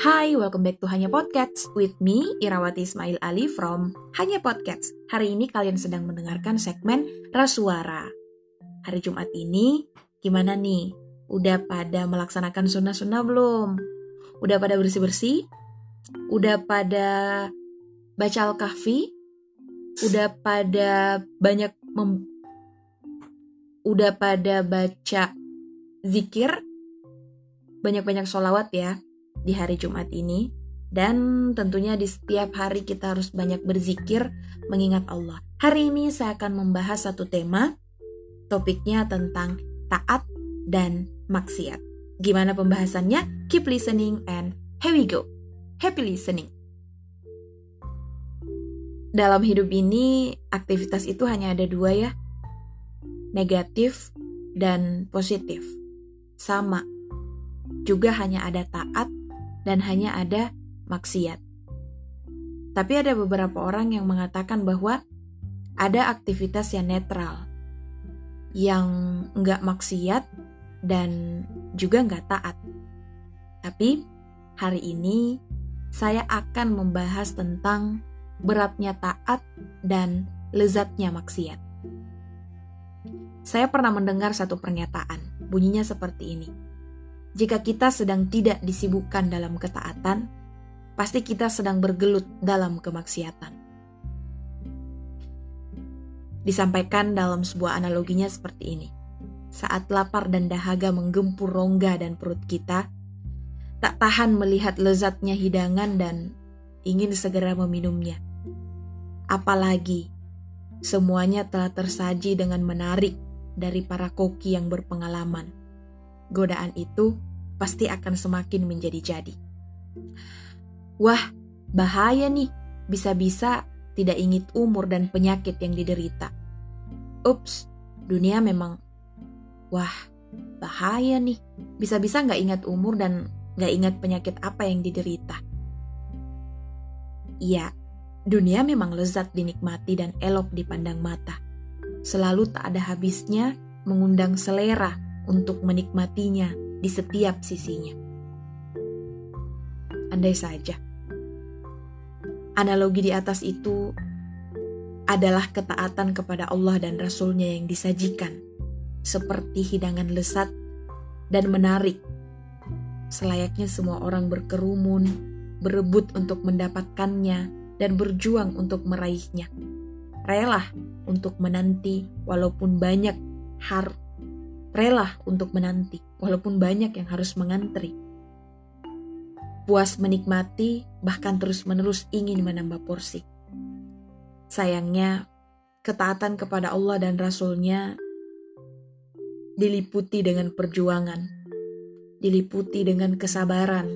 Hai, welcome back to Hanya Podcast with me, Irawati Ismail Ali from Hanya Podcast. Hari ini kalian sedang mendengarkan segmen Rasuara. Hari Jumat ini, gimana nih? Udah pada melaksanakan sunnah-sunnah belum? Udah pada bersih-bersih? Udah pada baca Al-Kahfi? Udah pada banyak mem udah pada baca zikir? Banyak-banyak sholawat ya di hari Jumat ini. Dan tentunya di setiap hari kita harus banyak berzikir mengingat Allah. Hari ini saya akan membahas satu tema, topiknya tentang taat dan maksiat. Gimana pembahasannya? Keep listening and here we go. Happy listening. Dalam hidup ini, aktivitas itu hanya ada dua ya, negatif dan positif. Sama, juga hanya ada taat dan hanya ada maksiat. Tapi ada beberapa orang yang mengatakan bahwa ada aktivitas yang netral, yang nggak maksiat dan juga nggak taat. Tapi hari ini saya akan membahas tentang beratnya taat dan lezatnya maksiat. Saya pernah mendengar satu pernyataan, bunyinya seperti ini jika kita sedang tidak disibukkan dalam ketaatan, pasti kita sedang bergelut dalam kemaksiatan. Disampaikan dalam sebuah analoginya seperti ini. Saat lapar dan dahaga menggempur rongga dan perut kita, tak tahan melihat lezatnya hidangan dan ingin segera meminumnya. Apalagi semuanya telah tersaji dengan menarik dari para koki yang berpengalaman godaan itu pasti akan semakin menjadi-jadi. Wah, bahaya nih, bisa-bisa tidak ingat umur dan penyakit yang diderita. Ups, dunia memang, wah, bahaya nih, bisa-bisa nggak ingat umur dan nggak ingat penyakit apa yang diderita. Iya, dunia memang lezat dinikmati dan elok dipandang mata. Selalu tak ada habisnya mengundang selera untuk menikmatinya di setiap sisinya. Andai saja, analogi di atas itu adalah ketaatan kepada Allah dan Rasul-Nya yang disajikan, seperti hidangan lesat dan menarik. Selayaknya semua orang berkerumun, berebut untuk mendapatkannya, dan berjuang untuk meraihnya. Rela untuk menanti walaupun banyak har rela untuk menanti, walaupun banyak yang harus mengantri. Puas menikmati, bahkan terus-menerus ingin menambah porsi. Sayangnya, ketaatan kepada Allah dan Rasul-Nya diliputi dengan perjuangan, diliputi dengan kesabaran,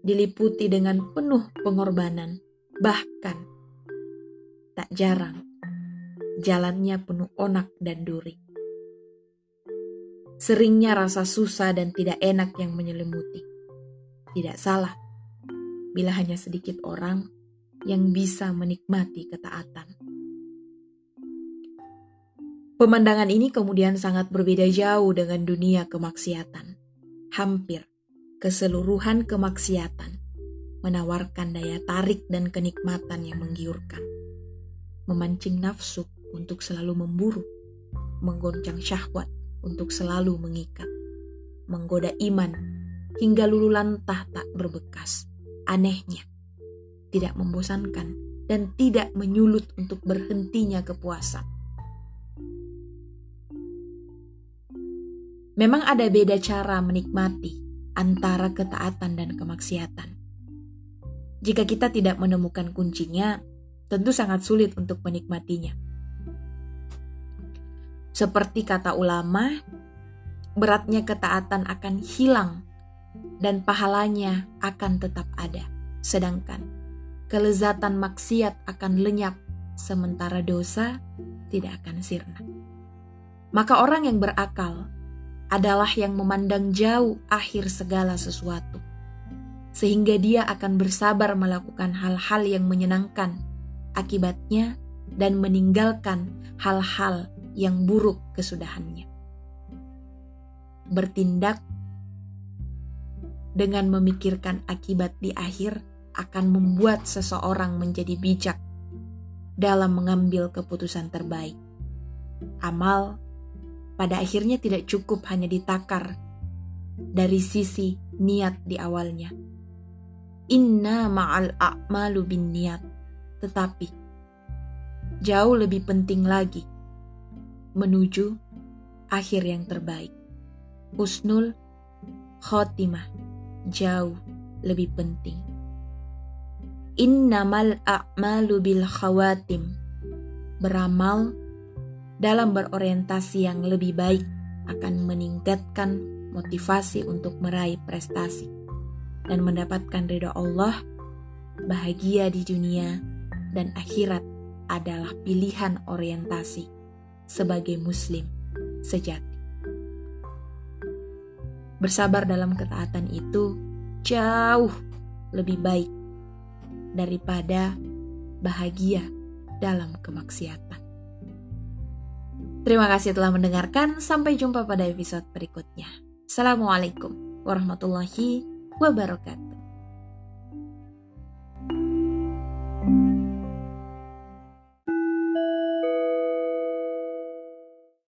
diliputi dengan penuh pengorbanan, bahkan tak jarang jalannya penuh onak dan duri. Seringnya rasa susah dan tidak enak yang menyelimuti. Tidak salah bila hanya sedikit orang yang bisa menikmati ketaatan. Pemandangan ini kemudian sangat berbeda jauh dengan dunia kemaksiatan. Hampir keseluruhan kemaksiatan menawarkan daya tarik dan kenikmatan yang menggiurkan. Memancing nafsu untuk selalu memburu, menggoncang syahwat, untuk selalu mengikat, menggoda iman hingga lulu lantah tak berbekas. Anehnya, tidak membosankan dan tidak menyulut untuk berhentinya kepuasan. Memang ada beda cara menikmati antara ketaatan dan kemaksiatan. Jika kita tidak menemukan kuncinya, tentu sangat sulit untuk menikmatinya. Seperti kata ulama, beratnya ketaatan akan hilang dan pahalanya akan tetap ada. Sedangkan kelezatan maksiat akan lenyap sementara dosa tidak akan sirna. Maka orang yang berakal adalah yang memandang jauh akhir segala sesuatu. Sehingga dia akan bersabar melakukan hal-hal yang menyenangkan akibatnya dan meninggalkan hal-hal yang buruk kesudahannya. Bertindak dengan memikirkan akibat di akhir akan membuat seseorang menjadi bijak dalam mengambil keputusan terbaik. Amal pada akhirnya tidak cukup hanya ditakar dari sisi niat di awalnya. Inna ma'al a'malu bin niat. Tetapi, jauh lebih penting lagi menuju akhir yang terbaik. Husnul khotimah jauh lebih penting. Innamal a'malu bil khawatim. Beramal dalam berorientasi yang lebih baik akan meningkatkan motivasi untuk meraih prestasi dan mendapatkan ridho Allah, bahagia di dunia dan akhirat adalah pilihan orientasi sebagai muslim sejati. Bersabar dalam ketaatan itu jauh lebih baik daripada bahagia dalam kemaksiatan. Terima kasih telah mendengarkan. Sampai jumpa pada episode berikutnya. Assalamualaikum warahmatullahi wabarakatuh.